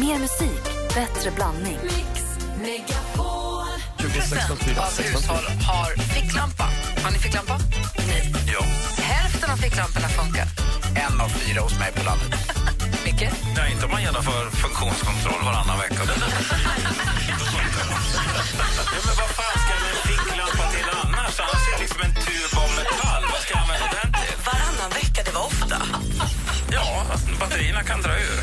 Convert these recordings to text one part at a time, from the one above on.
Mer musik, bättre blandning. av hushåll har ficklampa. Har ni ficklampa? Nej. Ja. Hälften av ficklamporna funkar. En av fyra hos mig på landet. Micke? Nej, inte om man genomför funktionskontroll varannan vecka. ja, men vad fan ska en ficklampa till annars? Annars är det liksom en tub av metall. Vad ska jag använda den till? Varannan vecka, det var ofta. Ja, batterierna kan dra ur.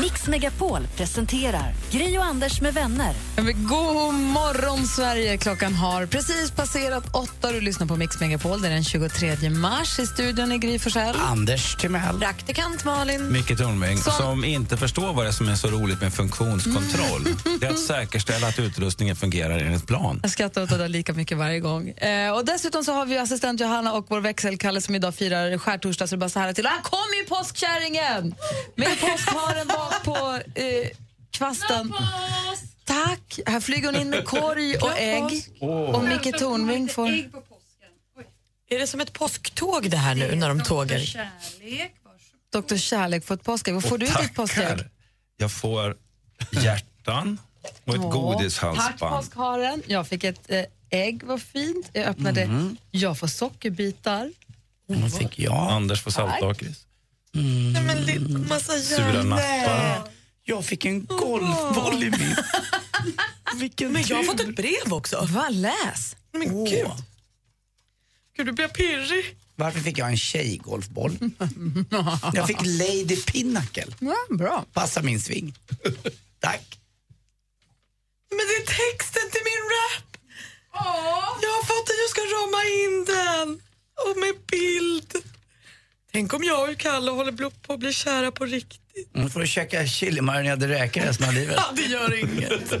Mix Megapol presenterar Gri och Anders med vänner. God morgon, Sverige! Klockan har precis passerat åtta. Du lyssnar på Mix Megapol. Det är den 23 mars. I studion är Gry Forssell. Anders Timell. Praktikant Malin. Micke Tornving, Som- som... inte förstår vad det är som är så roligt med funktionskontroll. Det är att säkerställa att utrustningen fungerar enligt plan. Jag skrattar åt det där lika mycket varje gång. Eh, och dessutom så har vi assistent Johanna och vår växelkalle som idag firar skärtorsdag. Så det bara så här till. Här kommer ju påskkärringen! Med påskharen på eh, kvasten. Tack! Här flyger hon in med korg och ägg. Och Micke Tornving får... Är det som ett påsktåg det här nu när de tågar? Dr Kärlek får ett påskägg. Vad får du i ditt påskägg? Jag får hjärtan och ett Tack godishalsband. påskharen. Jag fick ett eh, ägg, vad fint. Jag öppnade. Mhm. Jag får sockerbitar. Vad fick jag? Anders får saltlakrits. Men massa Sura nappar. Jag fick en golfboll i min. Vilken Men jag har fått ett brev också. Va, läs! Men Åh, gud. Gud, du blir pirrig. Varför fick jag en tjejgolfboll? jag fick Lady Pinnacle. Ja, bra. Passa min sving. Tack. Men det är texten till min rap. Jag har fått den, jag ska rama in den. Och med bild. Tänk om jag och Kalle håller på att bli kära på riktigt. Nu får du käka chilimarinerade räkor resten av livet. Ja, det gör inget.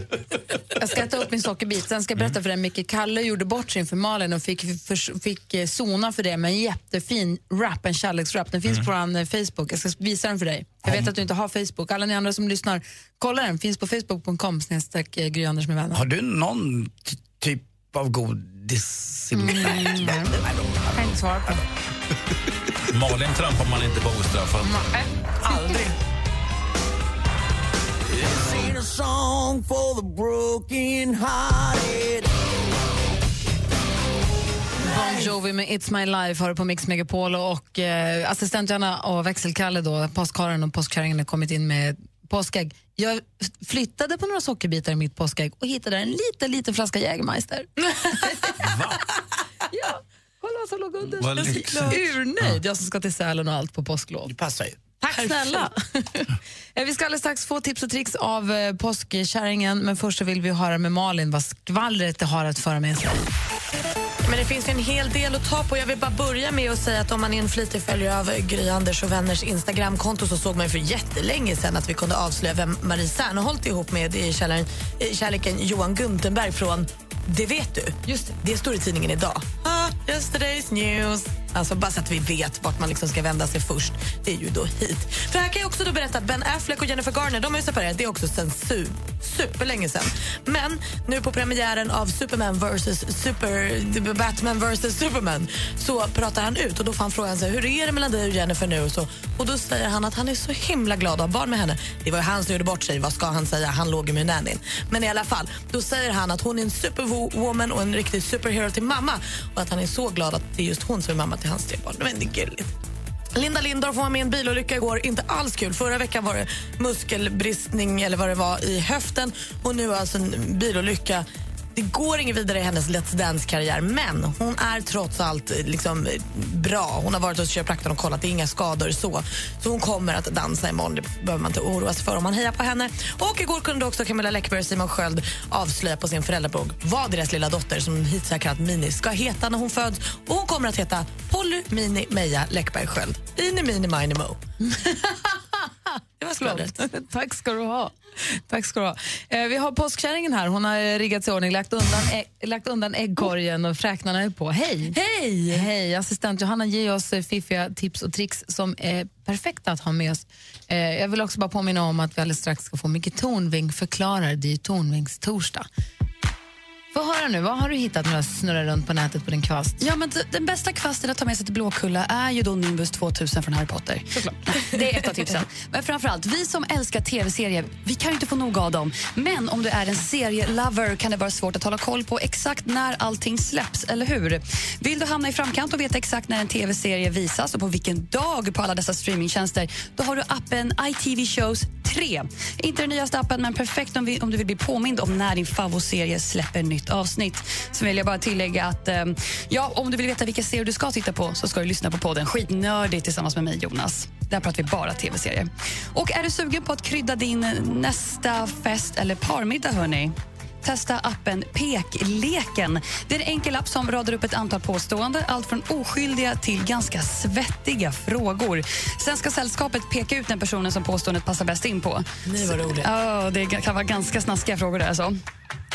Jag ska äta upp min sockerbit. Sen ska jag berätta för dig, Micke Kalle gjorde bort sig inför Malin och fick, för, fick eh, sona för det med en jättefin rap, en kärleksrap. Den finns på vår eh, Facebook. Jag ska visa den för dig. Jag vet att du inte har Facebook. Alla ni andra som lyssnar, kolla den. Finns på facebook.com snedstreck eh, Gry Anders med vänner. Har du någon typ av godis i Mm, Nej, nej. kan inte svara på. Malin trampar man inte på ostraffat. Aldrig. Bon Jovi med It's My Life har du på Mix Megapol och eh, assistent Johanna och växelkalle då, påskharen och påskkärringen har kommit in med påskägg. Jag flyttade på några sockerbitar i mitt påskägg och hittade en liten, liten flaska Jägermeister. ja, kolla vad som låg under. Vad Jag lyxigt. Urnöjd, jag som ska till Sälen och allt på påsklov. Det passar ju. Tack snälla. Eh, vi ska alldeles strax få tips och tricks av eh, påskkärringen men först så vill vi höra med Malin vad skvallret det har att föra med sig. Men det finns ju en hel del att ta på. Jag vill bara börja med att säga att om man är en flitig följare av Gry Anders och vänners Instagramkonto så såg man ju för jättelänge sedan att vi kunde avslöja vem Marie Serneholt är ihop med i kärleken, kärleken Johan Guntenberg från Det vet du. Just det, det står i tidningen idag. Ah, yesterday's news. Alltså bara så att vi vet vart man liksom ska vända sig först. Det är ju då hit. För här kan jag också då berätta att Ben Affleck och Jennifer Garner de har ju separerat. Det är också sen su superlänge sen. Men nu på premiären av Superman vs. Super, Batman vs. Superman så pratar han ut och då får han frågan sig hur är det mellan dig och Jennifer nu och så. Och då säger han att han är så himla glad att ha barn med henne. Det var ju han som gjorde bort sig. Vad ska han säga? Han låg ju med nannyn. Men i alla fall, då säger han att hon är en superwoman och en riktig superhero till mamma och att han är så glad att det är just hon som är mamma till hans tre barn. Men det är gulligt. Linda Lindorff var med i en bilolycka igår. Inte alls kul. Förra veckan var det muskelbristning eller vad det var i höften och nu alltså en bilolycka. Det går inget vidare i hennes Let's Dance-karriär men hon är trots allt eh, liksom, bra. Hon har varit hos kiropraktorn och kollat, det är inga skador så. Så hon kommer att dansa imorgon, det behöver man inte oroa sig för om man hejar på henne. Och igår kunde också Camilla Läckberg och Simon Sköld avslöja på sin föräldrablogg vad deras lilla dotter, som hittills har kallat Mini, ska heta när hon föds. Och hon kommer att heta Polly Mini Meja Läckberg Sköld. Ini Mini Mini Mo. Det var skvallret. Tack ska du ha. Tack ska du ha. Eh, vi har påskkärringen här. Hon har eh, riggat sig i ordning, lagt undan, ägg, lagt undan äggkorgen och fräknarna är på. Hej! Hej! Hej! Assistent Johanna ger oss eh, fiffiga tips och tricks som är perfekta att ha med oss. Eh, jag vill också bara påminna om att vi alldeles strax ska få Micke Tornving förklarar. Det är ju Tornvings torsdag. Få höra nu, vad har du hittat när du snurrar runt på nätet på din kvast? Ja, men den bästa kvasten att ta med sig till Blåkulla är ju då Nimbus 2000 från Harry Potter. Såklart. Det är ett av tipsen. Men framförallt, vi som älskar tv-serier, vi kan ju inte få nog av dem. Men om du är en serielover kan det vara svårt att hålla koll på exakt när allting släpps, eller hur? Vill du hamna i framkant och veta exakt när en tv-serie visas och på vilken dag på alla dessa streamingtjänster, då har du appen ITV Shows 3. Inte den nyaste appen, men perfekt om, vi, om du vill bli påmind om när din favoritserie släpper nytt avsnitt. Så vill jag bara tillägga att eh, ja, om du vill veta vilka serier du ska titta på så ska du lyssna på podden Skitnördigt tillsammans med mig, Jonas. Där pratar vi bara tv-serier. Och är du sugen på att krydda din nästa fest eller parmiddag, hörni? Testa appen Pekleken. Det är en enkel app som radar upp ett antal påståenden, allt från oskyldiga till ganska svettiga frågor. Sen ska sällskapet peka ut den personen som påståendet passar bäst in på. Nej, vad roligt. Ja, det kan vara ganska snaskiga frågor där. Alltså.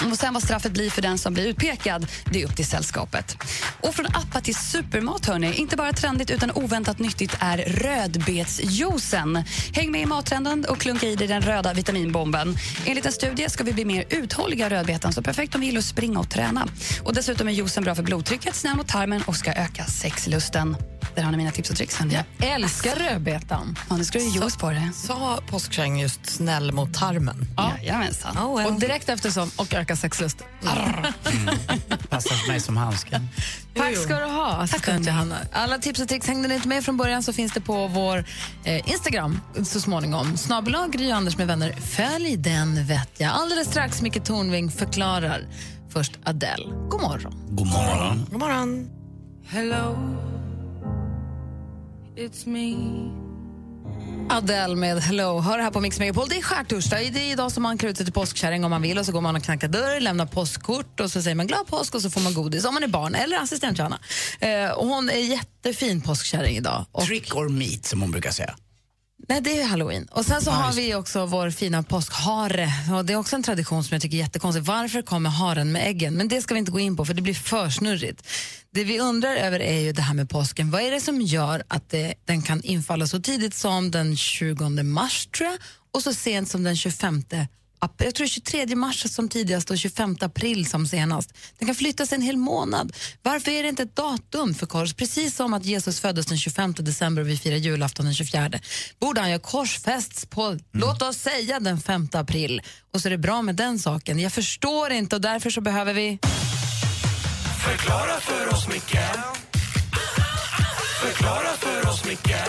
Och sen vad straffet blir för den som blir utpekad, det är upp till sällskapet. Och från appar till supermat, hörni. Inte bara trendigt utan oväntat nyttigt är rödbetsjuicen. Häng med i mattrenden och klunka i dig den röda vitaminbomben. Enligt en studie ska vi bli mer uthålliga rödbetan, så perfekt om vi gillar att springa och träna. Och dessutom är juicen bra för blodtrycket, snön och tarmen och ska öka sexlusten. Där har ni mina tips och tricks. hörni. Älskar rödbetan. Ja, nu ska du ju juice på det. Sa påskkärring just snäll mot tarmen? Ja. Jajamensan. Oh, well. Och direkt efter så, och öka sexlust. Passar för mig som handsken. Tack ska du ha, assistent Johanna. Alla tips och tricks hängde ni inte med från början så finns det på vår eh, Instagram så småningom. Snabel Gry Anders med vänner. Följ den vet jag. Alldeles strax Micke Tornving förklarar. Först Adele. God morgon. God morgon. God morgon. Adele med Hello. Hör här på Mix Megapol. Det är skärtorsdag. Det är idag som man klär ut sig till påskkärring om man vill. Och så går man och knackar dörr, lämnar påskkort och så säger man glad påsk och så får man godis om man är barn eller assistent Johanna. Eh, och hon är jättefin påskkärring idag. Och, Trick or meet, som hon brukar säga. Nej, det är halloween. Och sen så har vi också vår fina påskhare. Och det är också en tradition som jag tycker är jättekonstig. Varför kommer haren med äggen? Men det ska vi inte gå in på för det blir för snurrigt. Det vi undrar över är ju det här med påsken. Vad är det som gör att det, den kan infalla så tidigt som den 20 mars tror jag och så sent som den 25 april. Jag tror 23 mars som tidigast och 25 april som senast. Den kan flyttas en hel månad. Varför är det inte ett datum för kors? Precis som att Jesus föddes den 25 december och vi firar julafton den 24. Borde han ju korsfästs på, låt oss säga den 5 april. Och så är det bra med den saken. Jag förstår inte och därför så behöver vi... Förklara för oss, Micke Förklara för oss, Micke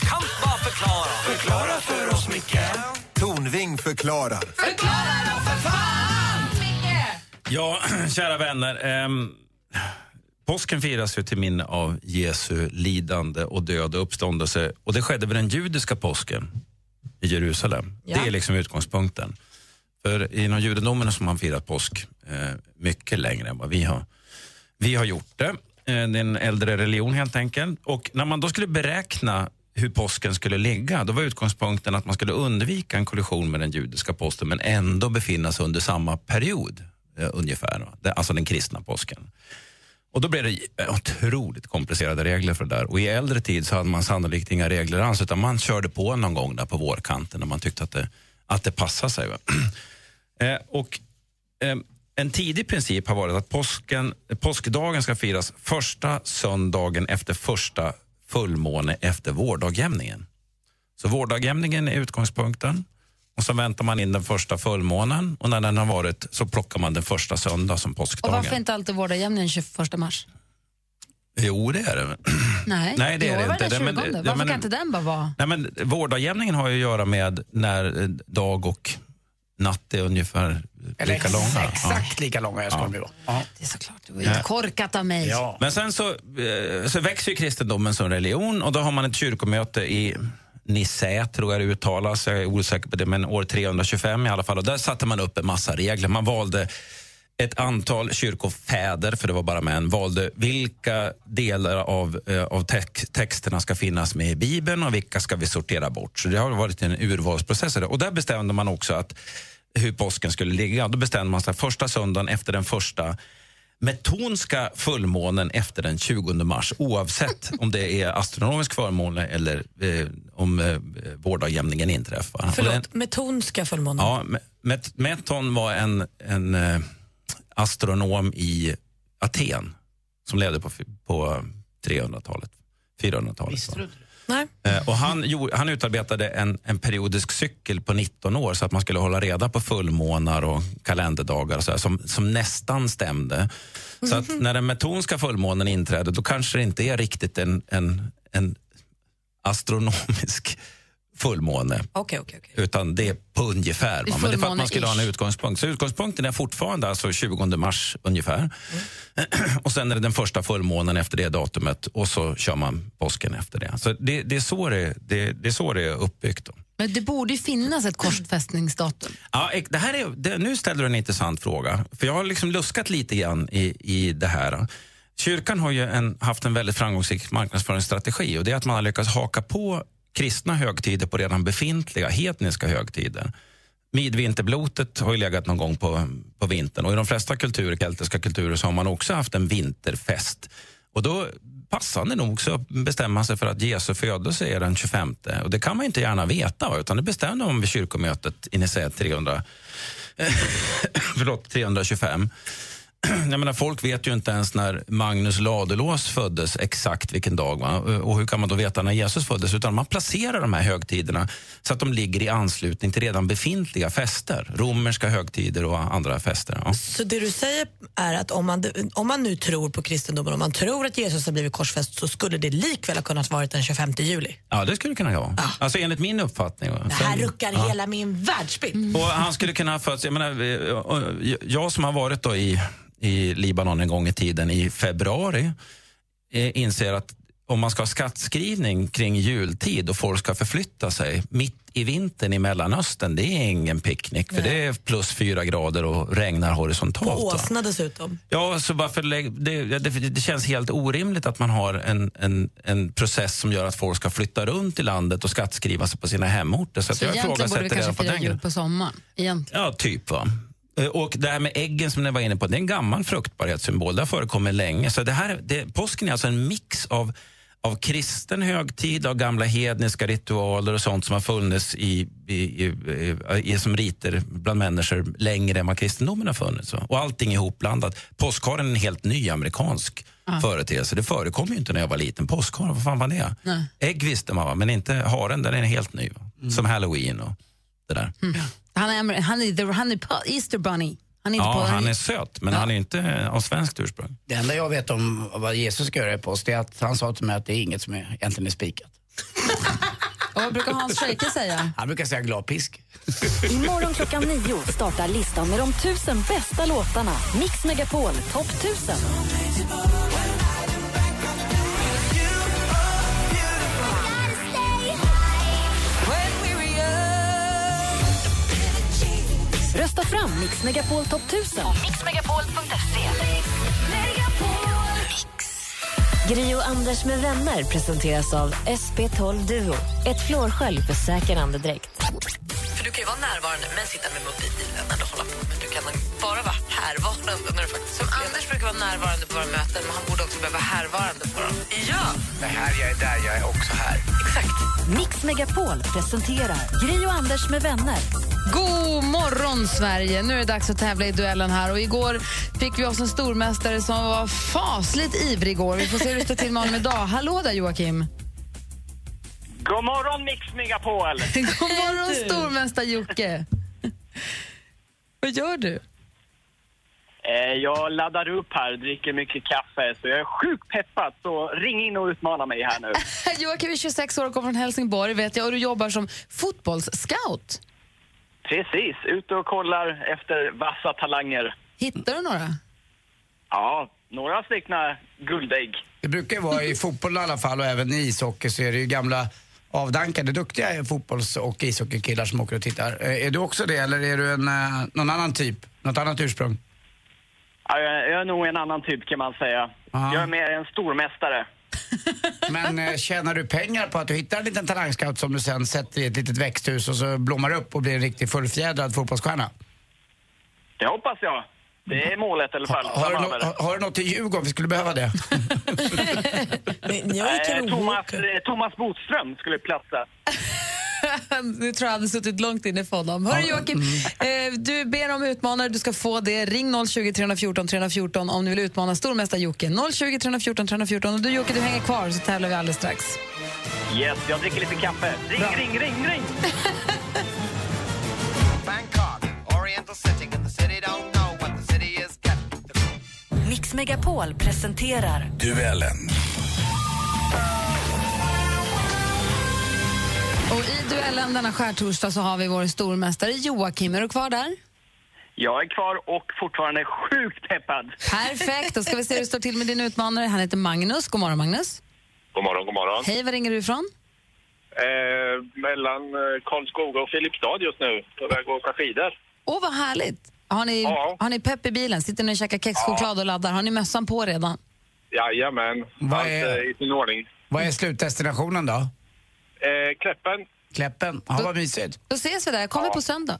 Kan bara förklara Förklara för oss, Micke Tornving förklarar. Ja, kära vänner. ehm, påsken firas ju till minne av Jesu lidande och död och uppståndelse. Och det skedde vid den judiska påsken i Jerusalem. Ja. Det är liksom utgångspunkten. För inom judendomen har man firat påsk eh, mycket längre än vad vi har, vi har gjort det. Eh, det är en äldre religion helt enkelt. Och när man då skulle beräkna hur påsken skulle ligga, då var utgångspunkten att man skulle undvika en kollision med den judiska påsken men ändå befinna sig under samma period eh, ungefär. Det- Alltså den kristna påsken. Och då blev det eh, otroligt komplicerade regler för det där. Och i äldre tid så hade man sannolikt inga regler alls utan man körde på någon gång där på vårkanten när man tyckte att det, att det passade sig. Eh, och, eh, en tidig princip har varit att påsken, påskdagen ska firas första söndagen efter första fullmåne efter vårdagjämningen. Så vårdagjämningen är utgångspunkten. Och så väntar man in den första fullmånen och när den har varit så plockar man den första söndag som Och påskdagen. varför inte alltid vårdagjämningen 21 mars? Jo, det är det. Nej, Nej, det är det inte. 20. men- Varför men- kan inte den bara vara... Nej, men vårdagjämningen har ju att göra med när eh, dag och natt är ungefär Eller lika långa. Ja. Exakt lika långa jag ska de bli. då. Ja. Det är såklart, det var ju korkat av mig. Ja. Men sen så, eh, så växer ju kristendomen som religion och då har man ett kyrkomöte i Nicea, tror jag det uttalas, jag är osäker på det, men år 325 i alla fall. Och där satte man upp en massa regler. Man valde ett antal kyrkofäder, för det var bara män, valde vilka delar av, eh, av tex- texterna ska finnas med i Bibeln och vilka ska vi sortera bort. Så det har varit en urvalsprocess. Och där bestämde man också att hur påsken skulle ligga. Då bestämde man sig första söndagen efter den första metonska fullmånen efter den 20 mars oavsett om det är astronomisk förmåne eller eh, om eh, vårdagjämningen inträffar. Och den- Förlåt, metonska fullmånen. Ja, me- met, meton var en, en, eh, astronom i Aten som levde på, på 300-talet, 400-talet. Nej. Eh, och han, han utarbetade en, en periodisk cykel på 19 år så att man skulle hålla reda på fullmånar och kalenderdagar och så här, som, som nästan stämde. Så att när den metonska fullmånen inträder då kanske det inte är riktigt en, en, en astronomisk fullmåne Okej, okej, okej. utan det är på ungefär. Det är. Men det är för att man skulle ha en utgångspunkt. Så utgångspunkten är fortfarande alltså 20 mars ungefär. Och sen är det den första fullmånen efter det datumet och så kör man påsken efter det. Så det, det, är, så det, det, det är så det är uppbyggt. Då. Men det borde ju finnas ett korsfästningsdatum. Ja, det här är, det, nu ställer du en intressant fråga. För Jag har liksom luskat lite grann i, i det här. Kyrkan har ju en, haft en väldigt framgångsrik marknadsföringsstrategi och det är att man har lyckats haka på kristna högtider på redan befintliga hedniska högtider. Midvinterblotet har ju legat någon gång på, på vintern och i de flesta kulturer, keltiska kulturer så har man också haft en vinterfest. Och då passande nog så bestämmer man sig för att Jesu födelse är den 25. Och det kan man inte gärna veta, utan det bestämde man vid kyrkomötet i Nicea 300, förlåt, 325. Jag menar, folk vet ju inte ens när Magnus Ladulås föddes exakt vilken dag. Va? Och hur kan man då veta när Jesus föddes? Utan man placerar de här högtiderna så att de ligger i anslutning till redan befintliga fester. Romerska högtider och andra fester. Ja. Så det du säger är att om man, om man nu tror på kristendomen, om man tror att Jesus har blivit korsfäst så skulle det likväl ha kunnat vara den 25 juli. ja, det skulle det kunna vara. Alltså enligt min uppfattning. va. Det här Sen- ruckar ja. hela min världsbild. Och han skulle kunna ha fötts... Jag, menar, eh, jag som har varit då i, i Libanon en gång i tiden i februari eh, inser att om man ska ha skattskrivning kring jultid och folk ska förflytta sig mitt i vintern i Mellanöstern, det är ingen picknick för det är plus fyra grader och regnar horisontalt. På åsna dessutom. Ja, så varför det, det, det känns helt orimligt att man har en, en, en process som gör att folk ska flytta runt i landet och skattskriva sig på sina hemorter. Så, Så jag egentligen borde vi kanske fira jul på sommaren. Egentligen. Ja, typ. Va? Eh, Och det här med äggen som ni var inne på, det är en gammal fruktbarhetssymbol. Det har förekommit länge. Så det här, det, påsken är alltså en mix av, av kristen högtid, av gamla hedniska ritualer och sånt som har funnits i, i, i, i, som riter bland människor längre än vad kristendomen har funnits. Och allting ihopblandat. Påskharen är en helt ny amerikansk företeelse. Det förekom ju inte när jag var liten. Påskharen, vad fan var det? Nej. Ägg visste man, va? men inte haren, den är helt ny. Va? Som halloween och det där. Han är, han är, the, han är på Easter Bunny. Han är inte Ja, på, han är söt, men han är inte av svenskt ursprung. Det enda jag vet om vad Jesus ska göra i påsk det är att han sa till mig att det är inget som är, egentligen är spikat. Och vad brukar Hans Scheike säga? Han brukar säga glad pisk. Imorgon klockan nio startar listan med de tusen bästa låtarna. Mix Megapol topp 1000. Rösta fram Mix Megapol topp 1000. Mixmegapol.se. Gri och Anders med vänner presenteras av SP12 Duo. Ett flårskölj för säker andedräkt. För du kan ju vara närvarande men sitta med mobilen eller hålla på. Men du kan bara vara härvarande när du faktiskt Som Anders brukar vara närvarande på våra möten men han borde också behöva vara härvarande på dem. Det här jag är där, jag är också här. exakt. Mix Megapol presenterar Gri och Anders med vänner. God morgon, Sverige! Nu är det dags att tävla i duellen här. Och igår fick vi oss en stormästare som var fasligt ivrig igår. Vi får se hur det står till med honom idag. Hallå där, Joakim! God morgon Mix Megapol! God morgon, stormästare Jocke! Vad gör du? Eh, jag laddar upp här, dricker mycket kaffe, så jag är sjukt peppad. Så ring in och utmana mig här nu. Joakim är 26 år och kommer från Helsingborg vet jag, och du jobbar som fotbollsscout. Precis, ute och kollar efter vassa talanger. Hittar du några? Ja, några styckna guldägg. Det brukar ju vara i fotboll i alla fall och även i ishockey så är det ju gamla avdankade, duktiga fotbolls och ishockeykillar som åker och tittar. Eh, Är du också det eller är du en, eh, någon annan typ? Något annat ursprung? Ja, jag är nog en annan typ kan man säga. Aha. Jag är mer en stormästare. Men eh, tjänar du pengar på att du hittar en liten talangscout som du sen sätter i ett litet växthus och så blommar upp och blir en riktigt fullfjädrad fotbollsstjärna? Det hoppas jag. Det är målet i alla fall. Har du, har, har du något till Djurgården? Vi skulle behöva det. Men Jag är Eh, Thomas, eh, Thomas Bodström skulle platsa. nu tror jag hade suttit långt inne för honom. Hörru Joakim, eh, du ber om utmanare, du ska få det. Ring 020 314 314 om du vill utmana stormästare Jocke. 020 314 314 och du Jocke, du hänger kvar så tävlar vi alldeles strax. Yes, jag dricker lite kaffe. Ring, ring, ring, ring! Getting. Mix Megapol presenterar Duellen. Och i duellen denna skärtorsdag så har vi vår stormästare Joakim. Är du kvar där? Jag är kvar och fortfarande sjukt peppad. Perfekt, då ska vi se hur det står till med din utmanare. Han heter Magnus. God morgon Magnus. God morgon, god morgon. Hej, var ringer du ifrån? Eh, mellan eh, Karlskoga och Filipstad just nu, på väg att åka skidor. Åh, vad härligt. Har ni, Ja. har ni pepp i bilen? Sitter ni och käkar kexchoklad och laddar? Har ni mössan på redan? Jajamän, Vad allt är- eh, i sin ordning. Vad är slutdestinationen då? Eh, Kläppen, Kläppen? Ja, vad mysigt. Då ses vi där. Kom vi på söndag.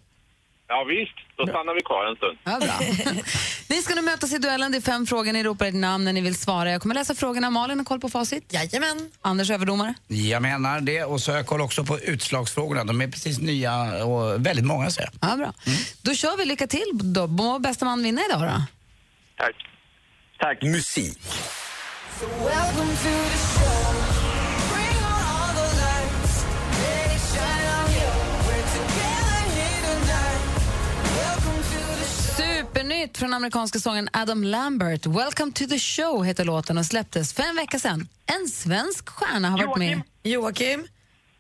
ja visst, då stannar vi kvar en stund. Ja, bra. ni ska nu mötas i duellen. Det är fem frågor. Ni ropar ett namn när ni vill svara. Jag kommer läsa frågorna. Malin har koll på facit. Jajamän. Anders överdomare. Jag menar det och så har jag koll också på utslagsfrågorna. De är precis nya och väldigt många säger jag. Ja, bra. Då kör vi. Lycka till. Då må bästa man vinna idag då. Tack. Tack. Musik. Supernytt från amerikanska sången Adam Lambert. Welcome to the show heter låten och släpptes för en vecka sedan. En svensk stjärna har varit med. Joakim.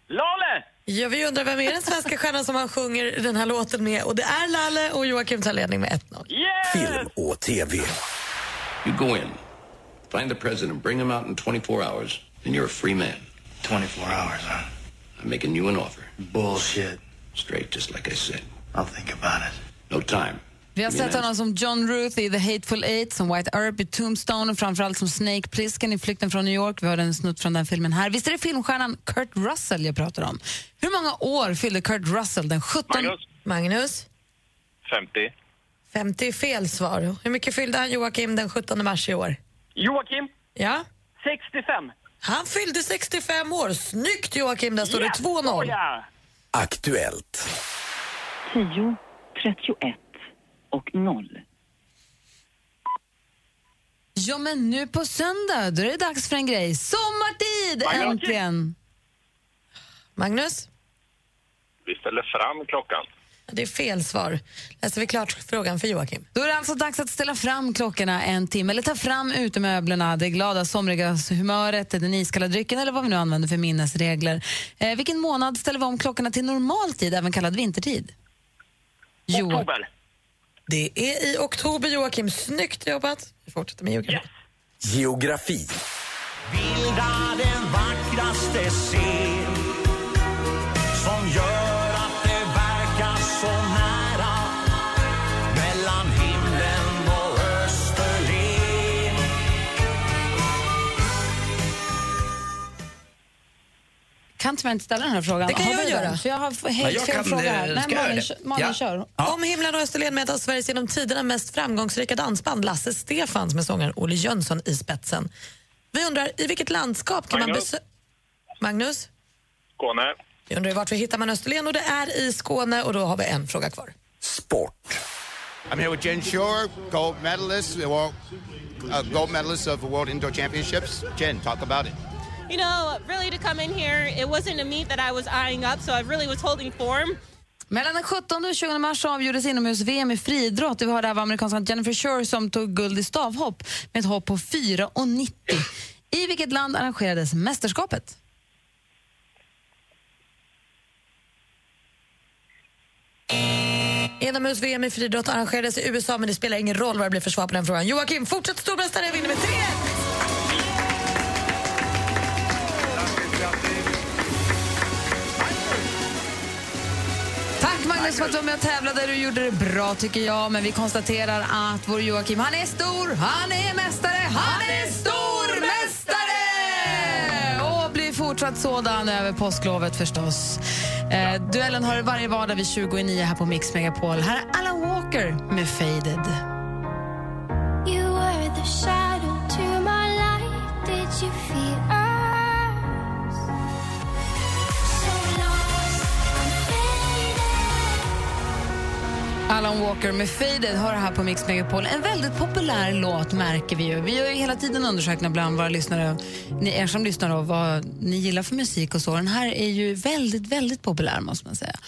Lale! Ja, vi undrar vem är den svenska stjärnan som han sjunger den här låten med? Och det är Lalle och Joakim tar ledning med 1-0. Yes! Film och TV. You go in, find the president, bring him out in 24 hours, and you're a free man. 24 hours, huh? I'm making you an offer. Bullshit. Straight, just like I said. I'll think about it. No time. Vi har sett honom som John Ruth i The Hateful Eight, som White Earp i Tombstone och framförallt som Snake Plissken i Flykten från New York. Vi hörde en snutt från den filmen här. Visst är det filmstjärnan Kurt Russell jag pratar om? Hur många år fyllde Kurt Russell den 17... Magnus, Magnus? 50. 50 är fel svar. Hur mycket fyllde han Joakim den 17 mars i år? Joakim, Ja? 65. Han fyllde 65 år. Snyggt Joakim, där står det 2-0. Ja. Aktuellt. 10, 31 och 0. Ja, men nu på söndag då är det dags för en grej. Sommartid, Magnus. äntligen! Magnus? Vi ställer fram klockan. Det är fel svar. Läser vi klart frågan för Joakim. Då är det alltså dags att ställa fram klockorna en timme, eller ta fram utemöblerna, det glada somriga humöret, den iskalla drycken eller vad vi nu använder för minnesregler. Eh, vilken månad ställer vi om klockorna till normal tid, även kallad vintertid? Jo- Oktober. Det är i oktober Joakim. Snyggt jobbat. Vi fortsätter med Joakim. Geografi. Bilda den vackraste scen Kan tyvärr inte ställa den här frågan. Det kan Har jag vi göra. den? För jag har Ja, helt jag fel kan, fråga här. eh, Nej, Malin? Malin Ja. kör. Om himlen och Österlen med ett av Sveriges genom tiderna mest framgångsrika dansband, Lasse Stefans med sångaren Olle Jönsson i spetsen. Vi undrar, i vilket landskap kan man Magnus. besöka... Magnus? Skåne. Vi undrar vart vi hittar man Österlen och det är i Skåne och då har vi en fråga kvar. Sport. I'm here with Jen Shore, gold medalist, well, uh, gold medalist of the World Indoor Championships. Jen, talk about it. You know, really to come in here, it wasn't a meet that I was eyeing up, so I really was holding form. Mellan den 17 och 20 mars avgjordes inomhus-VM i friidrott. Vi hörde här var amerikanska Jennifer Shore som tog guld i stavhopp med ett hopp på 4,90. I vilket land arrangerades mästerskapet? Inomhus-VM i friidrott arrangerades i USA men det spelar ingen roll vad det blir för svar på den frågan. Joakim, fortsätt stormästare, vinner med 3 Magnus för att du var med och tävlade. Du gjorde det bra tycker jag. Men vi konstaterar att vår Joakim, han är stor, han är mästare, han är stormästare! Och blir fortsatt sådan över påsklovet förstås. Eh, duellen har du varje vardag vid 29 här på Mix Megapol. Här är Alan Walker med Faded. Alan Walker med Faded har det här på Mix Megapol. En väldigt populär låt märker vi ju. Vi gör ju hela tiden undersökningar bland våra lyssnare, ni, er som lyssnar och vad ni gillar för musik och så. Den här är ju väldigt, väldigt populär måste man säga.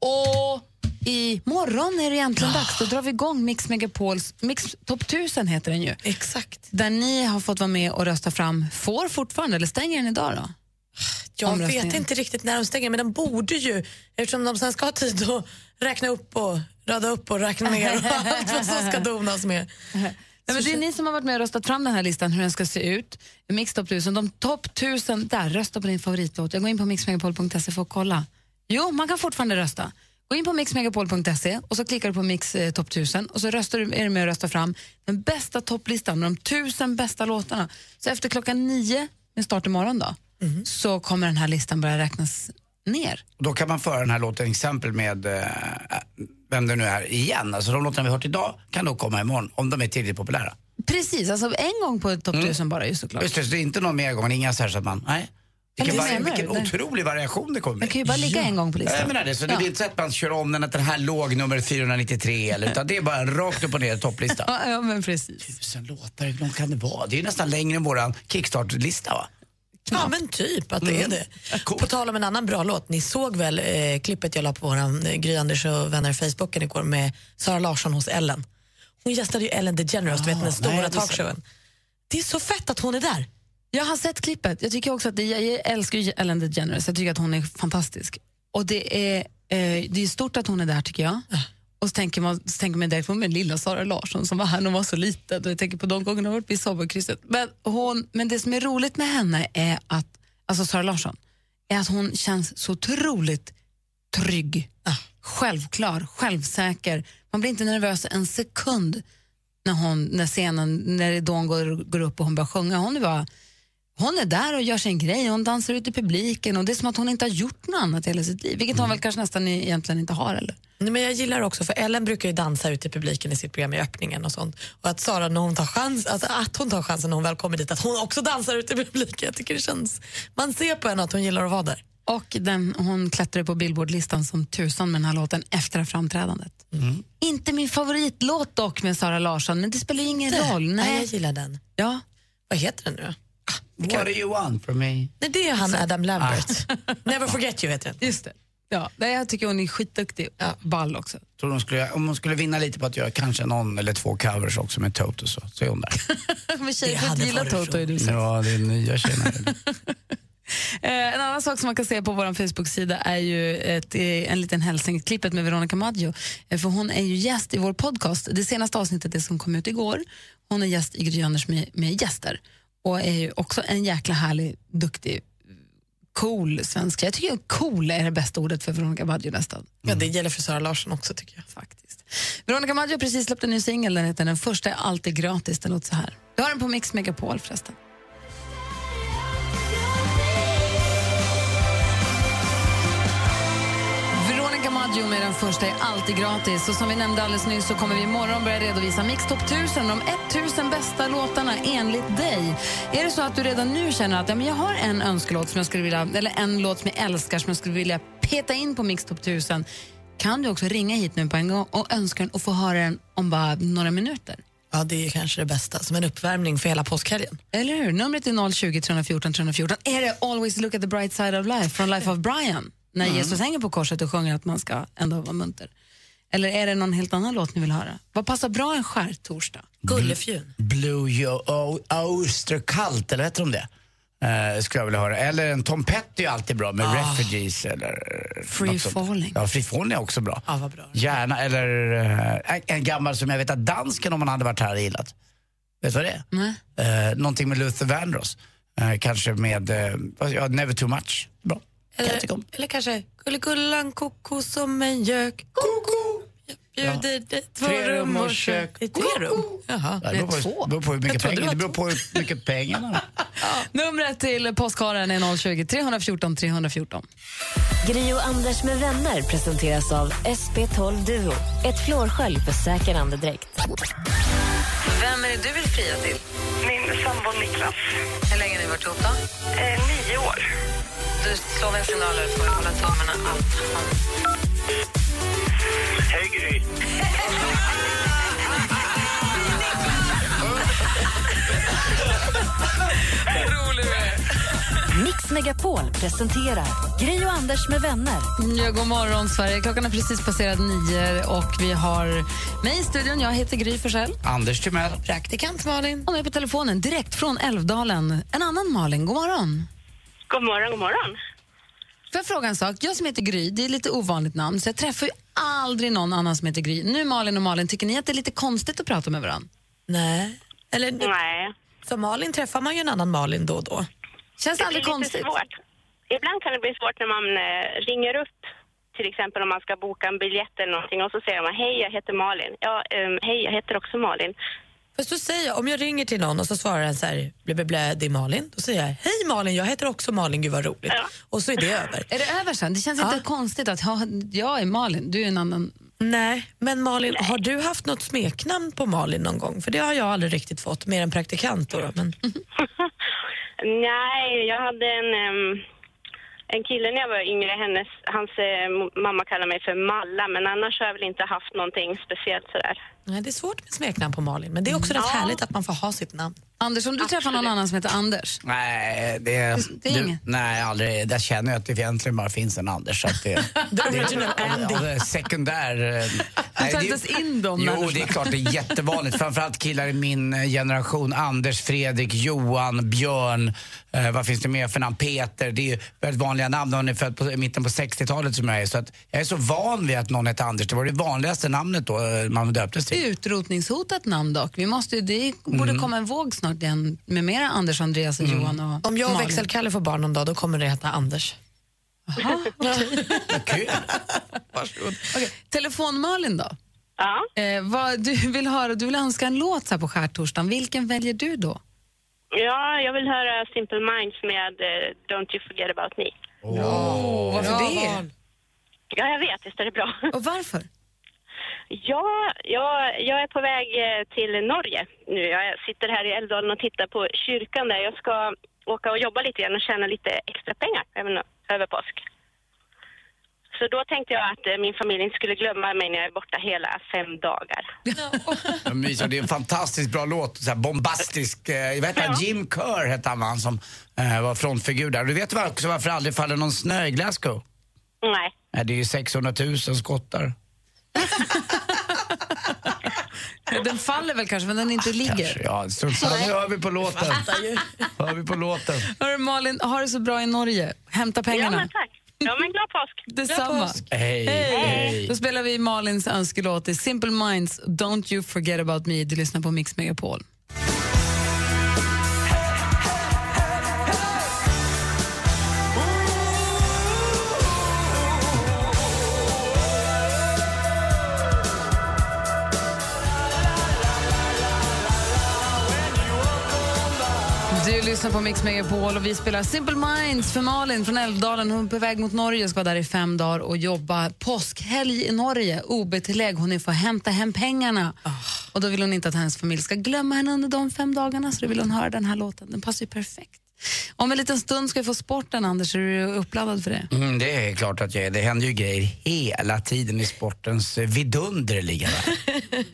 Och i morgon är det egentligen dags. Då drar vi igång Mix Megapols Mix Top 1000 heter den ju. Exakt. Där ni har fått vara med och rösta fram, får fortfarande, eller stänger den idag då? Jag vet inte riktigt när de stänger, men den borde ju, eftersom de sen ska ha tid att räkna upp och rada upp och räkna ner och allt vad som ska donas med. Nej, men det är ni som har varit med och röstat fram den här listan, hur den ska se ut. Mix Top 1000, de topp 1000, där, rösta på din favoritlåt. Jag går in på mixmegapol.se för att kolla. Jo, man kan fortfarande rösta. Gå in på mixmegapol.se och så klickar du på Mix eh, Top 1000 och så röstar du, är du med och röstar fram den bästa topplistan med de tusen bästa låtarna. Så efter klockan nio, med start imorgon då, så kommer den här listan börja räknas ner. Då kan man föra den här låten exempel med eh, vem det nu är igen. Alltså de låtarna vi hört idag kan då komma imorgon om de är tillräckligt populära. Precis, alltså en gång på topp 1000 bara ju såklart. Just det, så det är inte någon mer gång, inga så här så att man, nej. Vilken, du? vilken otrolig variation det kommer Den kan ju bara ligga en gång på listan. Jag menar det, så det Ja. är inte så att man kör om den att den här låg nummer 493 eller, utan det är bara rakt upp och ner topplista. Ja, ja, men precis. Tusen låtar, hur långt kan det vara? Det är ju nästan längre än våran kickstart-lista va? Ja, men typ att det är det. På tal om en annan bra låt, ni såg väl eh, klippet jag la på vår eh, Gry Anders och vänner Facebooken igår med Sara Larsson hos Ellen. Hon gästade ju Ellen DeGeneres, du vet den nej, stora det talkshowen. Det är så fett att hon är där. Jag har sett klippet. Jag tycker också att det, jag älskar ju Ellen DeGeneres. Jag tycker att hon är fantastisk. Och det är, eh, det är stort att hon är där tycker jag. Och så tänker man, så tänker man direkt på min lilla Sara Larsson som var här när hon var så liten. Och jag tänker på de gångerna hon varit vid sommarkrysset. Men, hon, men det som är roligt med henne är att, alltså Sara Larsson, är att hon känns så otroligt trygg, självklar, självsäker. Man blir inte nervös en sekund när, hon, när scenen, när ridån går, går upp och hon börjar sjunga. Hon är, bara, hon är där och gör sin grej, hon dansar ut i publiken och det är som att hon inte har gjort något annat i hela sitt liv, vilket hon väl kanske nästan egentligen inte har. Eller? Nej, men jag gillar också, för Ellen brukar ju dansa ut i publiken i sitt program i öppningen och sånt. Och att Sara, när hon tar chans, alltså att hon tar chansen när hon väl kommer dit, att hon också dansar ut i publiken. Jag tycker det känns, man ser på henne att hon gillar att vara där. Och den, hon klättrade på Billboardlistan som tusan med den här låten efter framträdandet. Inte min favoritlåt dock med Sara Larsson, men det spelar ju ingen roll. Nej, jag gillar den. Ja. Vad heter den nu What do you want from me? Nej, det är han Adam Lambert. Never forget you heter den. Just det. Ja, nej, jag tycker hon är skitduktig. Ball också. Tror hon skulle, om hon skulle vinna lite på att göra kanske någon eller två covers också med Toto så, så är hon där. men tjejer får inte gilla Toto är du sagt. Ja, det är nya tjejerna. Eh, en annan sak som man kan se på vår Facebook-sida är ju ett, eh, en liten hälsning, klippet med Veronica Maggio. Eh, för hon är ju gäst i vår podcast. Det senaste avsnittet, det som kom ut igår, hon är gäst i Gry Anders med, med gäster. Och är ju också en jäkla härlig, duktig, cool svenska. Jag tycker cool är det bästa ordet för Veronica Maggio nästan. Ja, det gäller för Sara Larsson också tycker jag. Faktiskt. Veronica Maggio har precis släppt en ny singel, den heter Den första är alltid gratis. Den låter så här. Du har den på Mix Megapol förresten. Maggio med den första är alltid gratis. Och som vi nämnde alldeles nyss så kommer vi imorgon börja redovisa Mix Top 1000, de 1000 bästa låtarna enligt dig. Är det så att du redan nu känner att ja, men jag har en önskelåt som jag skulle vilja, eller en låt som jag älskar som jag skulle vilja peta in på Mix Top 1000 kan du också ringa hit nu på en gång och önska den och få höra den om bara några minuter. Ja, det är kanske det bästa, som en uppvärmning för hela påskhelgen. Eller hur? Numret är 020 314 314. Är det Always look at the bright side of life från Life of Brian? När Mm. Jesus hänger på korset och sjunger att man ska ändå vara munter. Eller är det någon helt annan låt ni vill höra? Vad passar bra en skärtorsdag? Gullefjun. Blue Yo- O- Oystercult, eller heter de det? Eh, skulle jag vilja höra. Eller en Tom Petty är alltid bra med Ah. Refugees eller Free. Falling. Ja, Free Falling är också bra. Ja, vad bra. Gärna, eller eh, en- en gammal som jag vet att dansken om han hade varit här hade gillat. Vet du vad det är? Nej. Eh, någonting med Luther Vandross. Eh, kanske med eh, ja, Never Too Much. Bra. Eller, eller kanske Gulligullan koko som en gök. Koko! Jag bjuder dig två Tre rum och kök. Det är tre rum? Jaha. Ja, det beror på, två. det beror på hur mycket pengar det det var beror på hur mycket pengar man har. Numret till postkaren är 020 314 314. Gri och Anders med vänner presenteras av SP12 Duo. Ett flårskölj för säker andedräkt. Vem är det du vill fria till? Min sambo Niklas. Hur länge har ni varit ihop? Eh, nio år. Du slår väl signaler för att hålla tummarna allt. Hej, Gry. rolig du är. Mix Megapol presenterar Gri och Anders med vänner. Ja, god morgon, Sverige. Klockan har precis passerat nio och vi har mig i studion. Jag heter Gry Forssell. Anders Timell. Praktikant Malin. Och är på telefonen direkt från Älvdalen, en annan Malin. God morgon. God morgon, god morgon. Får jag fråga en sak? Jag som heter Gry, det är lite ovanligt namn, så jag träffar ju aldrig någon annan som heter Gry. Nu Malin och Malin, tycker ni att det är lite konstigt att prata med varandra? Nej. Eller, Nej. För Malin träffar man ju en annan Malin då och då. Känns det aldrig konstigt? Svårt. Ibland kan det bli svårt när man eh, ringer upp till exempel om man ska boka en biljett eller någonting och så säger man hej jag heter Malin. Ja, ehm, hej jag heter också Malin. Fast då säger jag, om jag ringer till någon och så svarar den så här, blä, blä, blä, det är Malin. Då säger jag, hej Malin, jag heter också Malin, gud vad roligt. Och så är det över. Är det över sen? Det känns inte konstigt att ja, jag är Malin, du är en annan. Nej, men Malin, har du haft något smeknamn på Malin någon gång? För det har jag aldrig riktigt fått, mer än praktikant då. Men... Nej, jag hade en, ehm, en kille när jag var yngre, hennes, hans eh, mamma kallade mig för Malla, men annars har jag väl inte haft någonting speciellt sådär. Nej, det är svårt med smeknamn på Malin, men det är också rätt härligt att man får ha sitt namn. Anders, om du träffar någon annan som heter Anders? Nej, det, Det är du, inget? Nej, aldrig. Där känner jag att det egentligen bara finns en Anders. Så att det, The original Andy. Ja, det är sekundär. nej, tar det- inte ens in de Jo, människorna. det är klart det är jättevanligt. Framförallt killar i min eh, generation. Anders, Fredrik, Johan, Björn. Eh, vad finns det mer för namn? Peter. Det är ju väldigt vanliga namn. Han är född på i mitten på 60-talet som jag är. Så att jag är så van vid att någon heter Anders. Det var det vanligaste namnet då eh, man döptes till. Utrotningshotat namn dock. Vi måste, det borde Mm. komma en våg snart igen med mera Anders, Andreas och Johan och Om jag och växelkalle får barn någon dag, då kommer det heta Anders. Okej, Telefon-Malin då? Ja. Eh, vad, du, vill höra, du vill önska en låt så här på skärtorsdagen. Vilken väljer du då? Ja, jag vill höra Simple Minds med eh, Don't You Forget About Me. Oh, varför det? val. Ja, jag vet. Visst är det bra. Och varför? Ja, jag, jag är på väg eh, till Norge nu. Jag sitter här i Älvdalen och tittar på kyrkan där. Jag ska åka och jobba lite grann och tjäna lite extra pengar även över påsk. Så då tänkte jag att eh, min familj inte skulle glömma mig när jag är borta hela fem dagar. Ja, Mysa, det är en fantastiskt bra låt. Så här bombastisk. Eh, jag vet inte, Jim Kerr hette han, han som eh, var frontfigur där. Du vet också varför det aldrig faller någon snö i Glasgow? Nej. Nej, det är ju 600 000 skottar. Den faller väl kanske, men den inte ligger. Kanske, ja, samma. Nu hör vi på låten. hör vi på låten. Hörru, Malin, ha det så bra i Norge. Hämta pengarna. Ja, men tack. Ja, men glad påsk. Detsamma. Hej. Hej. Då spelar vi Malins önskelåt i Simple Minds, Don't You Forget About Me. Du lyssnar på Mix Megapol. Lyssnar på Mix Megapol och vi spelar Simple Minds för Malin från Älvdalen. Hon är på väg mot Norge och ska vara där i fem dagar och jobba påskhelg i Norge. OB-tillägg. Hon får hämta hem pengarna. Och då vill hon inte att hennes familj ska glömma henne under de fem dagarna så då vill hon höra den här låten. Den passar ju perfekt. Om en liten stund ska vi få sporten, Anders. Är du uppladdad för det? Mm, det är klart att jag är. Det händer ju grejer hela tiden i sportens vidunderliga värld.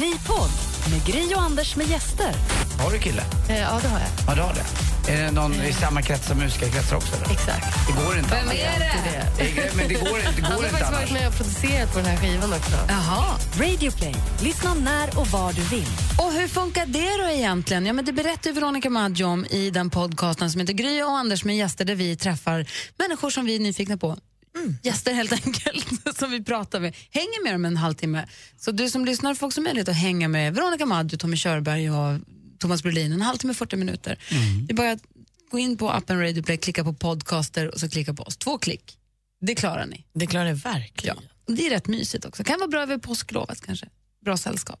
Ny podd med Gry och Anders med gäster. Har du kille? Eh, ja, det har jag. Ja, du har det. Är det någon i samma krets som musikerkretsar också? Eller? Exakt. Det går inte Vem annars. är det? Det- Men det går, det Han går har inte faktiskt annars. varit med och producerat på den här skivan också. Jaha. Radioplay. Lyssna när och var du vill. Och hur funkar det då egentligen? Ja, men det berättar Veronica Maggio om i den podcasten som heter Gry och Anders med gäster där vi träffar människor som vi är nyfikna på. Gäster helt enkelt, som vi pratar med. Hänger med dem en halvtimme. Så du som lyssnar får också möjlighet att hänga med Veronica Maggio, Tommy Körberg och Thomas Brolin en halvtimme, 40 minuter. Det är bara att gå in på appen Radio Play, klicka på podcaster och så klicka på oss. Två klick. Det klarar ni. Det klarar ni verkligen. Ja. Det är rätt mysigt också. Kan vara bra över påsklovet kanske. Bra sällskap.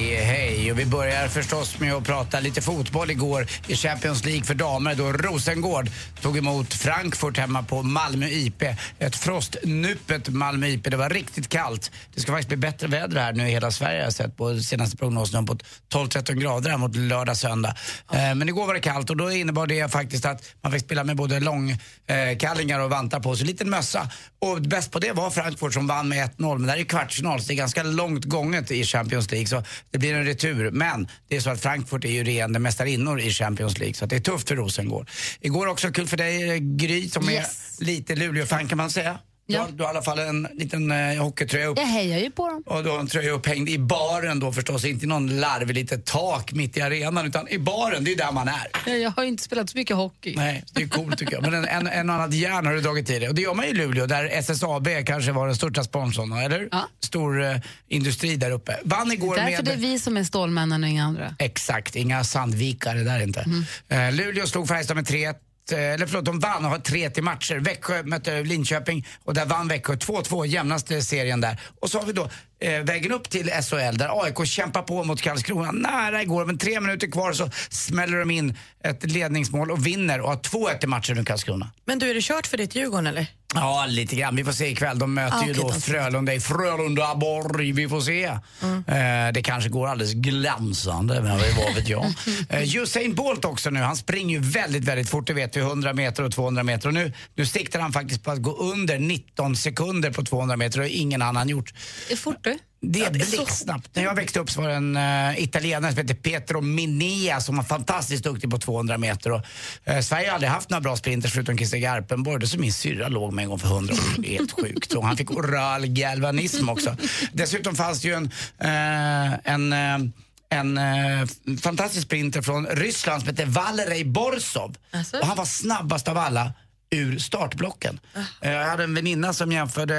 hej Och vi börjar förstås med att prata lite fotboll igår i Champions League för damer då Rosengård tog emot Frankfurt hemma på Malmö IP. Ett frostnupet Malmö IP. Det var riktigt kallt. Det ska faktiskt bli bättre väder här nu i hela Sverige. Jag har sett på senaste prognosen på 12-13 grader här mot lördag, söndag. Eh, Men igår var det kallt och då innebar det faktiskt att man fick spela med både långkallingar och vantar på sig, liten mössa. Och bäst på det var Frankfurt som vann med 1-0. Men det här är kvartsfinal så det är ganska långt gånget i Champions League. Så det blir en retur. Men det är så att Frankfurt är ju regerande mästarinnor i Champions League. Så det är tufft för Rosengård. Igår också kul för dig Gry som Yes. är lite Luleå-fan kan man säga. Du, Ja. har, du har i alla fall en liten eh, hockeytröja upp. Jag hejar ju på dem. Och då en tröja upphängd i baren då förstås, inte i någon larvig litet tak mitt i arenan utan i baren, det är där man är. Jag har ju inte spelat så mycket hockey. Nej, det är coolt tycker jag. Men en, en, en annat järn har du dragit i dig. Och det gör man i Luleå där SSAB kanske var den största sponsorn, eller? Stor eh, industri där uppe. Vann igår Därför med... det är vi som är Stålmännen och inga andra. Exakt, inga Sandvikare där inte. Eh, Luleå slog Färjestad med 3 Eh, eller förlåt, de vann och har tre till matcher. Växjö mötte Linköping och där vann Växjö 2-2, jämnaste serien där. Och så har vi då eh, vägen upp till SHL där AIK kämpar på mot Karlskrona. Nära igår, men tre minuter kvar så smäller de in ett ledningsmål och vinner och har 2-1 i matchen nu Karlskrona. Men du, är det kört för ditt Djurgården eller? Ja, lite grann. Vi får se ikväll. De möter Ah, ju då Frölunda i Frölundaborg. Vi får se. Eh, det kanske går alldeles glänsande, men vad vet jag. Eh, Usain Bolt också nu. Han springer ju väldigt, väldigt fort. Det vet vi. 100 meter och 200 meter. Och nu, nu siktar han faktiskt på att gå under 19 sekunder på 200 meter. Det har ingen annan gjort. Fort du. Det är blixtsnabbt. När jag växte upp så var det en uh, italienare som hette Pietro Minea som var fantastiskt duktig på 200 meter. Och, eh, Sverige har aldrig haft några bra sprinters förutom Christer Garpenborg. Det som min syrra låg med en gång för 100 år. Det är helt sjukt. Och han fick oral galvanism också. Dessutom fanns det ju en, eh, en en eh, fantastisk sprinter från Ryssland som hette Valerij Borsov. Och han var snabbast av alla ur startblocken. Eh, Jag hade en väninna som jämförde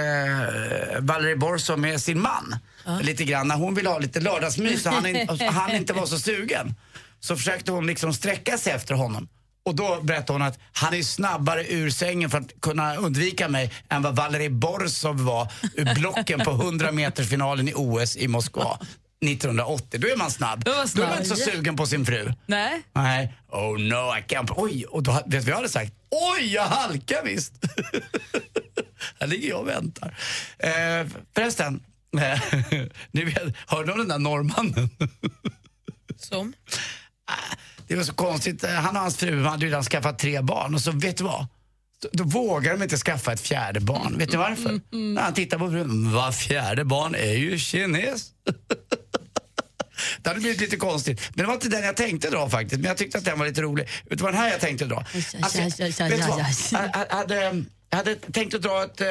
eh, Valerij Borsov med sin man. Lite grann. När hon ville ha lite lördagsmys och han, in, och han inte var så sugen. Så försökte hon liksom sträcka sig efter honom. Och då berättade hon att han är snabbare ur sängen för att kunna undvika mig än vad Valerij Borsov var ur blocken på 100 meters finalen i OS i Moskva 1980. Då är man snabb. Då, snabb. är man inte så sugen på sin fru. Nej. Nej. Oh no, I can't. Oj, och då, vet du vad jag hade sagt? Oj, jag halkar visst. Här ligger jag och väntar. Eh, förresten, eh, ni vet, hörde du om den där norrmannen? Som? Det var så konstigt. Eh, Han och hans fru hade redan skaffat tre barn och så vet du vad? Då, då vågar de inte skaffa ett fjärde barn. Vet du varför? När han tittar på frun, var fjärde barn är ju kines. Det hade blivit lite konstigt. Men det var inte den jag tänkte dra faktiskt. Men jag tyckte att den var lite rolig. Vet du vad den här jag tänkte dra? Alltså, aj, vet du vad? Jag, jag, hade, jag hade tänkt att dra ett, eh,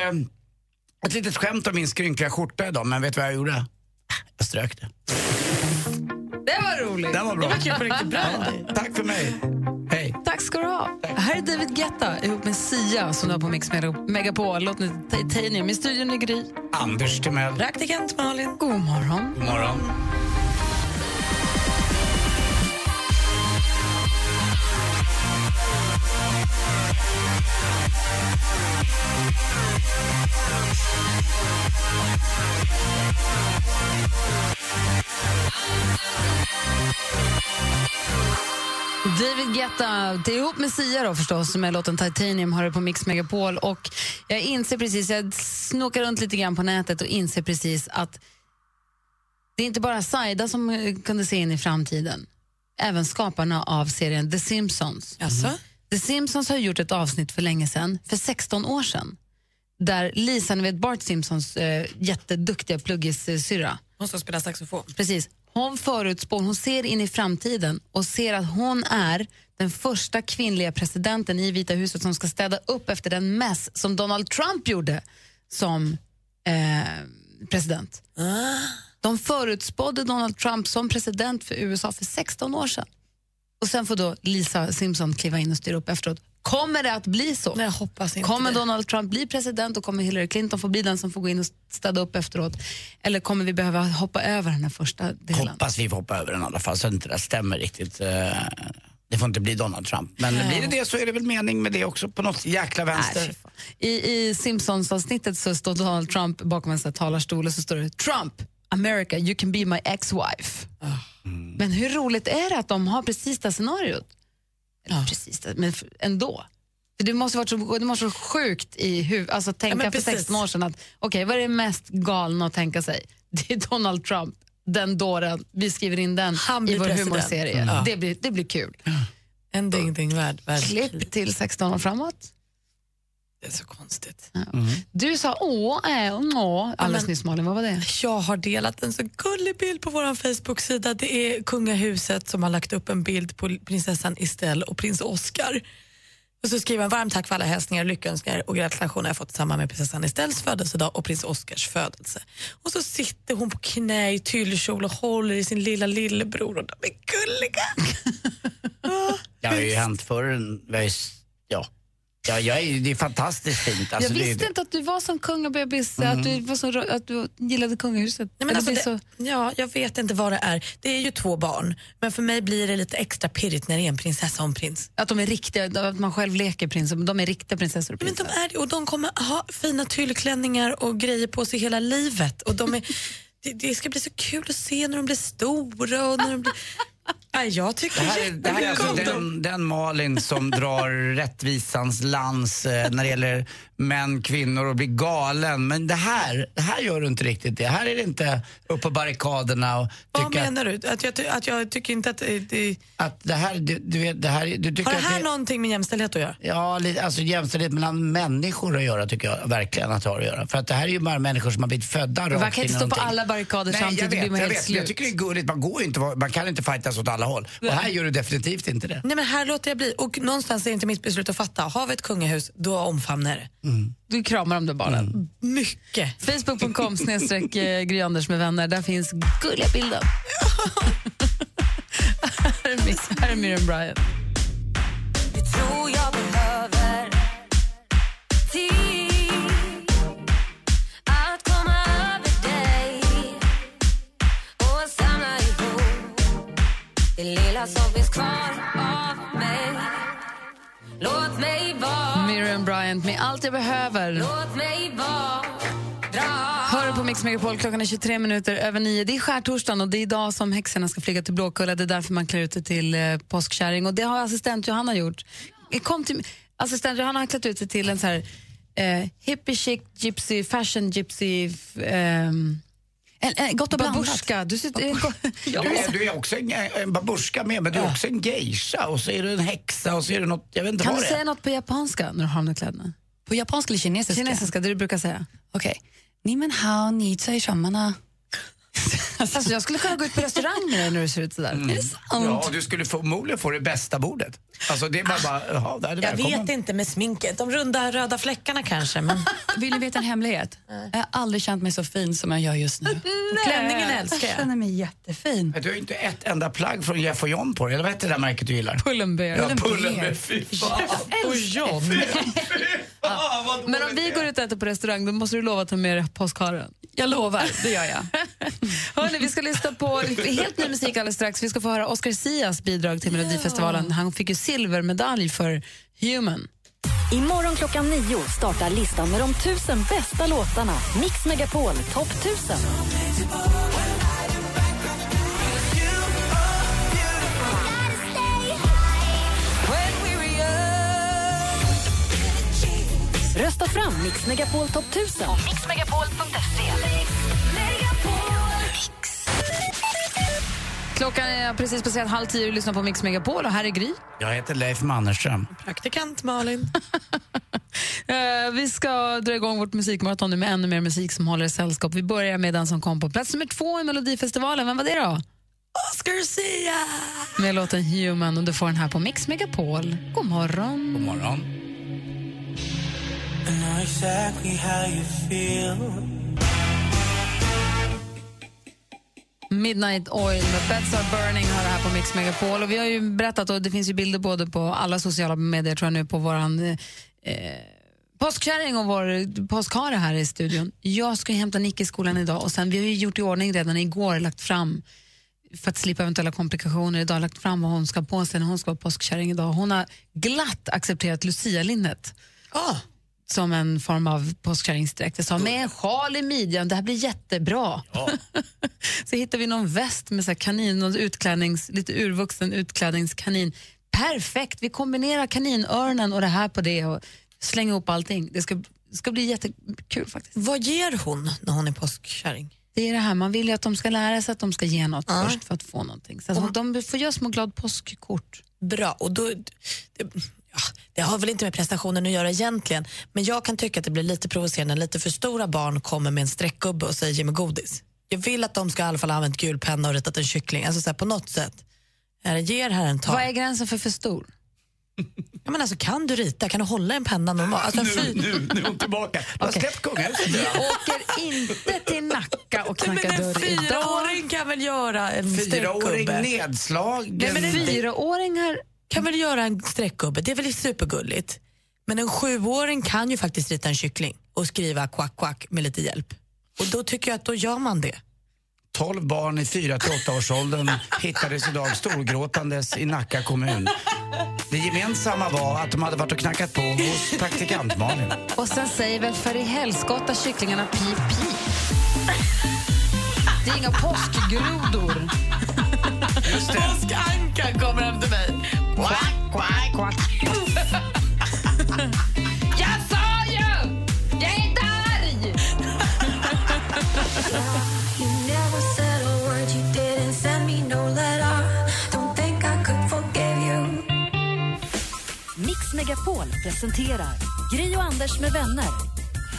ett litet skämt om min skrynkliga skjorta idag. Men vet du vad jag gjorde? Jag strök det. Det var roligt. Den var bra. Det var kul på riktigt. Bra. Ja, tack för mig. Hej. Tack ska du ha. Här är David Guetta ihop med Sia som du har på Mix Mega- Megapol. Låten är Titanium. I studion är Gry. Anders Timell. Praktikant Malin. God morgon. God morgon. David Guetta, det är ihop med Sia då förstås, med låten Titanium har du på Mix Megapol. Och jag inser precis, jag snokar runt lite grann på nätet och inser precis att det är inte bara Saida som kunde se in i framtiden. Även skaparna av serien The Simpsons. The Simpsons har gjort ett avsnitt för länge sedan, för 16 år sedan, där Lisa, ni vet Bart Simpsons eh, jätteduktiga pluggisyrra, Hon ska spela saxofon. Precis. Hon förutspår, hon ser in i framtiden och ser att hon är den första kvinnliga presidenten i Vita huset som ska städa upp efter den mess som Donald Trump gjorde som eh, president. De förutspådde Donald Trump som president för USA för 16 år sedan. Och sen får då Lisa Simpson kliva in och styra upp efteråt. Kommer det att bli så? Nej, jag hoppas inte kommer det. Donald Trump bli president och kommer Hillary Clinton få bli den som får gå in och städa upp efteråt? Eller kommer vi behöva hoppa över den här första delen? Hoppas vi får hoppa över den i alla fall så att inte det stämmer riktigt. Eh, Det får inte bli Donald Trump. Men Nej. blir det det så är det väl mening med det också på något jäkla vänster. I, i Simpsons-avsnittet så står Donald Trump bakom en talarstol och så står det Trump, America, you can be my ex-wife. Men hur roligt är det att de har precis det scenariot? Eller precis det, men ändå. För det måste vara så, det måste sjukt i huvudet, alltså tänka men för precis. 16 år sedan att okej, vad är det mest galna att tänka sig? Det är Donald Trump, den dåren, vi skriver in den Han i vår president. humorserie. Mm. Ja. Det, blir, det blir kul. En ding-ding värld. värld. Klipp till 16 år framåt. Det är så konstigt. Du sa åh, äh, åh, alldeles nyss Malin, vad var det? Jag har delat en så gullig bild på vår Facebook-sida. Det är kungahuset som har lagt upp en bild på prinsessan Estelle och prins Oscar. Och så skriver han varmt tack för alla hälsningar, lyckönskningar och gratulationer jag fått i samband med prinsessan Estelles födelsedag och prins Oscars födelse. Och så sitter hon på knä i tyllkjol och håller i sin lilla lillebror och de är gulliga. Det har ju hänt förr. Ja. Ja, jag är, det är fantastiskt fint. Alltså, jag det, visste inte att du var som kungabebis, att, du var så, att du gillade kungahuset. Nej, men alltså det, så, ja, jag vet inte vad det är. Det är ju två barn, men för mig blir det lite extra pirrigt när det är en prinsessa och en prins. att de är riktiga, att man själv leker prins, de är riktiga prinsessor och Men prinsar. de är det och de kommer ha fina tyllklänningar och grejer på sig hela livet. Och de är, det, det ska bli så kul att se när de blir stora och när de blir... Jag tycker Det här, är- det här är alltså den, den Malin som drar rättvisans lans eh, när det gäller män, kvinnor och blir galen. Men det här, det här gör du inte riktigt det. Här är det inte upp på barrikaderna och Vad tycka menar du? Att jag, ty- att jag tycker inte att det... att det här, du, du vet, det här, du tycker har det att här det, någonting med jämställdhet att göra? Ja, alltså jämställdhet mellan människor att göra tycker jag verkligen att det har att göra. För att det här är ju bara människor som har blivit födda Man rakt kan inte stå på någonting. alla barrikader Nej, samtidigt, jag vet, man jag vet. Jag tycker det är gulligt, man, går inte, man kan inte fightas åt alla håll. Och här gör du definitivt inte det. Nej men här låter jag bli. Och någonstans är det inte mitt beslut att fatta. Har vi ett kungahus, då omfamnar det. Du kramar de där barnen. Mycket. Facebook.com snedstreck eh, Gry Anders med vänner. Där finns gulliga bilder. här, är Mix- här är Miriam Bryant. Lilla som finns kvar av mig. Låt mig vara, Miriam Bryant med Allt jag behöver. låt mig vara. Hör på Mix Megapol, klockan är 23 minuter över nio. Det är skärtorsdagen och det är idag som häxorna ska flyga till Blåkulla. Det är därför man klär ut sig till eh, påskkärring och det har assistent Johanna gjort. Jag Kom till, assistent Johanna har klätt ut sig till en så här eh, hippie chic gypsy, fashion gypsy, f- ehm, En, en, gott och blandat. babushka. Du sitter, ja. Du, är, du är också en, en babushka med, men du är också en geisha och så är du en häxa och så är du något, jag vet inte Kan vad du det säga något på japanska när du har de kläderna? På japanska eller kinesiska? Kinesiska, det du brukar säga. Okej. Ni men hao ni tsai shamana. Alltså, jag skulle kunna gå ut på restaurang med dig när du ser ut sådär. Mm. Ja, och du skulle förmodligen få det bästa bordet. Alltså det är bara, bara jaha, där är Jag välkommen. vet inte med sminket. De runda röda fläckarna kanske. Men... Vill ni veta en hemlighet? Jag har aldrig känt mig så fin som jag gör just nu. Klänningen älskar Jag jag. känner mig jättefin. Du har ju inte ett enda plagg från Jeff och John på dig, eller vad heter det där märket du gillar? Pull&Bear. Ja, Pull&Bear. Fy fan. Och John. Men om vi går ut och äter på restaurang då måste du lova att ta med dig påskharen. Jag lovar, det gör jag. Hörrni, vi ska lyssna på helt ny musik alldeles strax. Vi ska få höra Oscar Sias bidrag till Melodifestivalen. Han fick ju silvermedalj för Human. Imorgon klockan nio startar listan med de tusen bästa låtarna. Mix Megapol topp 1000. Rösta fram Mix Megapol topp 1000. mixmegapol.se. Klockan är precis passerat halv tio och lyssnar på Mix Megapol och här är Gry. Jag heter Leif Mannerström. Praktikant Malin. Eh, vi ska dra igång vårt musikmaraton nu med ännu mer musik som håller sällskap. Vi börjar med den som kom på plats nummer två i Melodifestivalen. Vem var det då? Oscar Sia! Med låten Human och du får den här på Mix Megapol. God morgon. God morgon. Midnight Oil med Beds Are Burning har det här på Mix Megapol. Och vi har ju berättat och det finns ju bilder både på alla sociala medier tror jag nu på våran eh, påskkärring och vår påskhare här i studion. Jag ska ju hämta Nick i skolan idag och sen vi har ju gjort i ordning redan igår lagt fram för att slippa eventuella komplikationer idag lagt fram vad hon ska på sig när hon ska vara påskkärring idag. Hon har glatt accepterat Lucia-linnet. Ah. Som en form av påskkärringsdräkt. Jag sa med en sjal i midjan, det här blir jättebra. så hittade vi någon väst med så kanin, någon utklädnings, lite urvuxen utklädningskanin. Perfekt, vi kombinerar kaninöronen och det här på det och slänger ihop allting. Det ska, ska bli jättekul faktiskt. Vad ger hon när hon är påskkärring? Det är det här, man vill ju att de ska lära sig att de ska ge något först för att få någonting. Så att de får göra små glad påskkort. Bra, och då, det, ja, det har väl inte med prestationen att göra egentligen, men jag kan tycka att det blir lite provocerande när lite för stora barn kommer med en streckgubbe och säger ge mig godis. Jag vill att de ska i alla fall ha använt gul penna och ritat en kyckling, alltså så här, på något sätt. Är det, ger här en tag. Vad är gränsen för för stor? Ja, men alltså, kan du rita? Kan du hålla en penna normalt? Alltså, Nu, nu, nu är hon tillbaka. Du har Okej. släppt kungahuset. Åker inte till Nacka och knackar men en dörr idag. fyraåring kan väl göra en Fyraåring streckgubbe? nedslagen. Nej, men en Fyraåringar kan väl göra en streckgubbe, det är väl supergulligt. Men en sjuåring kan ju faktiskt rita en kyckling och skriva kvack kvack med lite hjälp. Och då tycker jag att då gör man det. 12 barn i 4 till 8 års åldern hittades idag storgråtandes i Nacka kommun. Det gemensamma var att de hade varit och knackat på hos praktikant Malin. Och sen säger väl för i helskotta kycklingarna pip pip. Det är inga påskgrodor. Påskankan kommer hem till mig. Quack, quack, quack. Jag sa ju! Jag är inte arg! Mix Megapol presenterar Gri och Anders med vänner.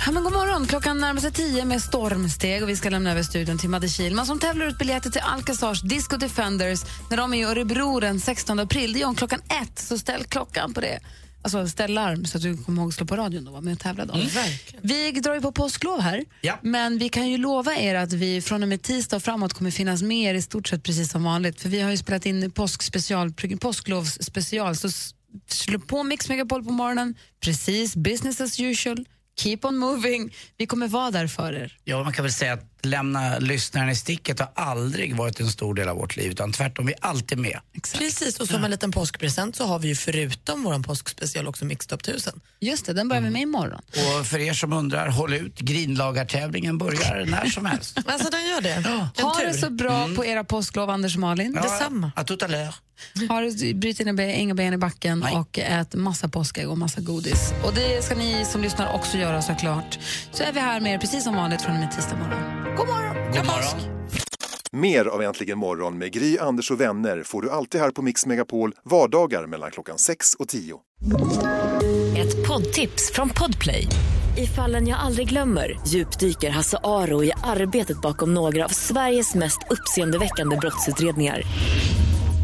Ja, men god morgon. Klockan närmar sig tio med stormsteg och vi ska lämna över studion till Madde Kihlman som tävlar ut biljetter till Alcazars Disco Defenders när de är i Örebro den 16 april. Det är om klockan ett, så ställ klockan på det. Alltså ställ larm så att du kommer ihåg att slå på radion och vara med och tävla. Då. Vi drar ju på påsklov här, Ja. men vi kan ju lova er att vi från och med tisdag och framåt kommer finnas med er i stort sett precis som vanligt. För vi har ju spelat in påskspecial, påsklovsspecial. Så slå på Mix Megapol på morgonen, precis business as usual. Keep on moving. Vi kommer vara där för er. Ja, man kan väl säga att lämna lyssnaren i sticket har aldrig varit en stor del av vårt liv, utan tvärtom, vi är alltid med. Precis, och som en liten påskpresent så har vi ju förutom vår påskspecial också Mixtop 1000. Just det, den börjar vi med imorgon. Och för er som undrar, håll ut, grinlagartävlingen börjar när som helst. Alltså den gör det. En Ha tur. det så bra på era påsklov, Anders och Malin. Detsamma. À tout à l'heure. Ha det, bryt inga ben, inga ben i backen och ät massa påskägg och massa godis. Och det ska ni som lyssnar också göra såklart. Så är vi här med er precis som vanligt från och med tisdag morgon. God morgon! God morgon. Mer av Äntligen morgon med Gry, Anders och vänner får du alltid här på Mix Megapol vardagar mellan klockan 6 och 10. Ett poddtips från Podplay. I fallen jag aldrig glömmer djupdyker Hasse Aro i arbetet bakom några av Sveriges mest uppseendeväckande brottsutredningar.